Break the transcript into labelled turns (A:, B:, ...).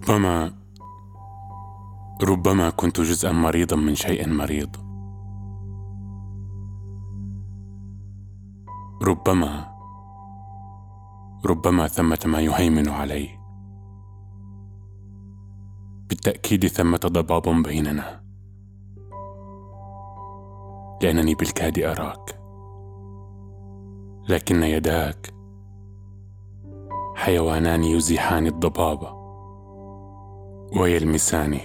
A: ربما ربما كنت جزءا مريضا من شيء مريض. ربما ربما ثمة ما يهيمن علي. بالتأكيد ثمة ضباب بيننا. لأنني بالكاد أراك. لكن يداك حيوانان يزيحان الضباب. ويلمسانه